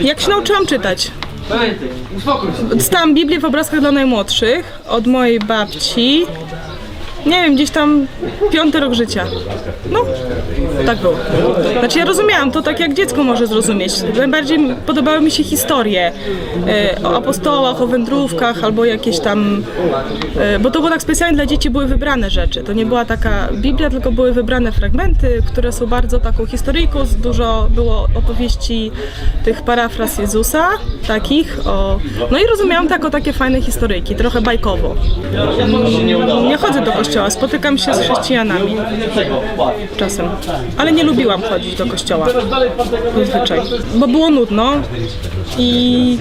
Jak się nauczyłam czytać? Pamiętaj, uspokój się. Biblię w obrazkach dla najmłodszych od mojej babci. Nie wiem, gdzieś tam piąty rok życia. No, tak było. Znaczy ja rozumiałam to tak, jak dziecko może zrozumieć. Najbardziej podobały mi się historie e, o apostołach, o wędrówkach albo jakieś tam... E, bo to było tak specjalnie dla dzieci, były wybrane rzeczy. To nie była taka Biblia, tylko były wybrane fragmenty, które są bardzo taką historyjką. Dużo było opowieści tych parafraz Jezusa, takich. O... No i rozumiałam tak o takie fajne historyjki, trochę bajkowo. Nie chodzę do kościoła, spotykam się z chrześcijanami. Czasem, ale nie lubiłam chodzić do kościoła. Zazwyczaj, bo było nudno i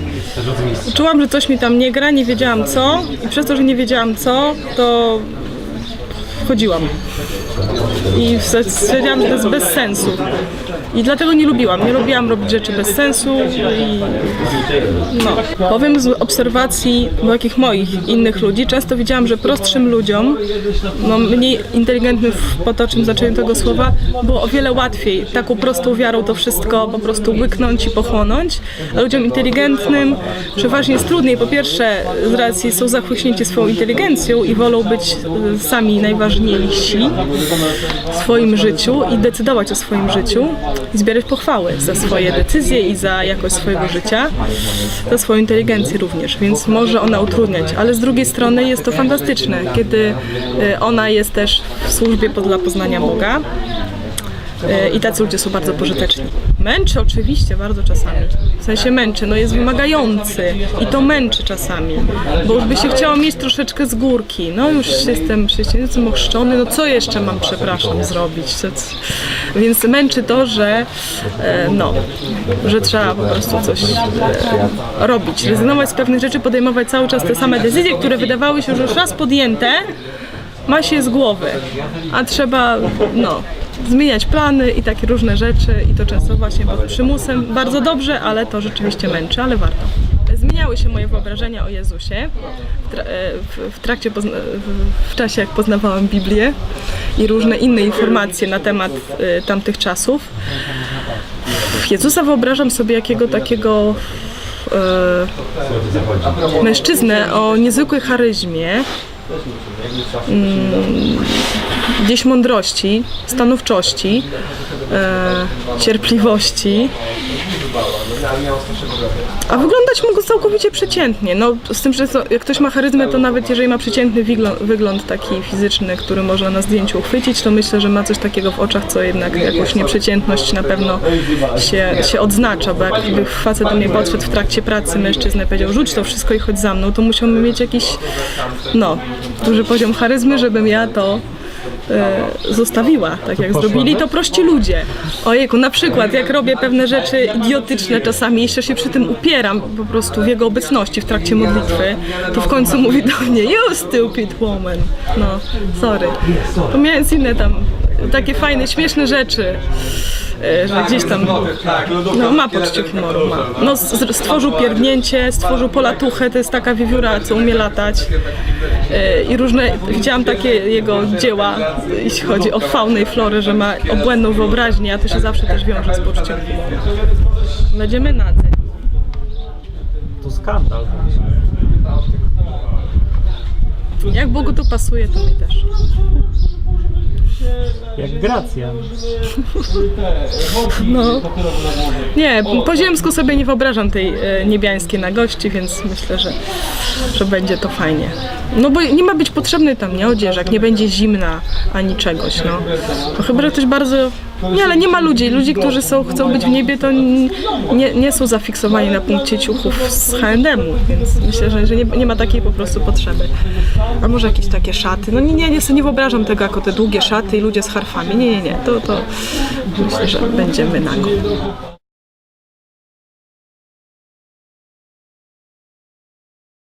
czułam, że coś mi tam nie gra, nie wiedziałam co. I przez to, że nie wiedziałam co, to chodziłam. I stwierdziłam, że to jest bez sensu. I dlatego nie lubiłam. Nie lubiłam robić rzeczy bez sensu i no. Powiem z obserwacji takich moich innych ludzi, często widziałam, że prostszym ludziom, no mniej inteligentnym w potocznym znaczeniu tego słowa, było o wiele łatwiej taką prostą wiarą to wszystko po prostu łyknąć i pochłonąć, a ludziom inteligentnym przeważnie jest trudniej. Po pierwsze, z racji są zachłyśnięci swoją inteligencją i wolą być y, sami najważniejsi w swoim życiu i decydować o swoim życiu i zbierać pochwały za swoje decyzje i za jakość swojego życia, za swoją inteligencję również, więc może ona utrudniać, ale z drugiej strony jest to fantastyczne, kiedy y, ona jest też w służbie dla poznania Boga. Y, I tacy ludzie są bardzo pożyteczni. Męczy oczywiście bardzo czasami. W sensie męczy, no jest wymagający i to męczy czasami. Bo już by się chciało mieć troszeczkę z górki. No już jestem chrześcijaństwem ochrzczony, no co jeszcze mam, przepraszam, zrobić? Więc męczy to, że e, no, że trzeba po prostu coś e, robić. Rezygnować z pewnych rzeczy, podejmować cały czas te same decyzje, które wydawały się, już raz podjęte, ma się z głowy, a trzeba no, zmieniać plany i takie różne rzeczy i to często właśnie pod przymusem. Bardzo dobrze, ale to rzeczywiście męczy, ale warto. Zmieniały się moje wyobrażenia o Jezusie w, tra- e, w, trakcie, w, czasie jak poznawałam Biblię i różne inne informacje na temat e, tamtych czasów. Jezusa wyobrażam sobie jakiego takiego e, mężczyznę o niezwykłej charyzmie, gdzieś mądrości, stanowczości, e, cierpliwości. A wyglądać mógł całkowicie przeciętnie. No, z tym, że jak ktoś ma charyzmę, to nawet jeżeli ma przeciętny wygląd, taki fizyczny, który można na zdjęciu uchwycić, to myślę, że ma coś takiego w oczach, co jednak jakąś nieprzeciętność na pewno się, się odznacza, bo jakby facet do mnie podszedł w trakcie pracy, mężczyzna powiedział, rzuć to wszystko i chodź za mną, to musiałbym mieć jakiś, no, duży poziom charyzmy, żebym ja to zostawiła, tak jak zrobili to prości ludzie. Ojejku, na przykład jak robię pewne rzeczy idiotyczne czasami, jeszcze się przy tym upieram po prostu w jego obecności w trakcie modlitwy, to w końcu mówi do mnie, you stupid woman. No, sorry. Pomijając inne tam takie fajne, śmieszne rzeczy, e, że gdzieś tam no, ma poczucie humoru, ma. No, z- stworzył pierdnięcie, stworzył polatuchę, to jest taka wiewióra, co umie latać. E, I różne, widziałam takie jego dzieła, jeśli chodzi o faunę i florę, że ma obłędną wyobraźnię, a to się zawsze też wiąże z poczuciem humoru. Będziemy nadzy. To skandal. Jak Bogu to pasuje, to mi też. Jak Gracjan. No. Nie, po ziemsku sobie nie wyobrażam tej e, niebiańskiej nagości, więc myślę, że, że będzie to fajnie. No bo nie ma być potrzebny tam, nie, odzieżak, nie będzie zimna ani czegoś, no. To chyba, że ktoś bardzo... Nie, ale nie ma ludzi. Ludzi, którzy są, chcą być w niebie, to nie, nie są zafiksowani na punkcie ciuchów z H&M-u, więc myślę, że, że nie, nie ma takiej po prostu potrzeby. A może jakieś takie szaty? No nie, nie, nie, sobie nie wyobrażam tego jako te długie szaty i ludzie z harfami. Nie, nie, nie. To, to myślę, że będziemy nago.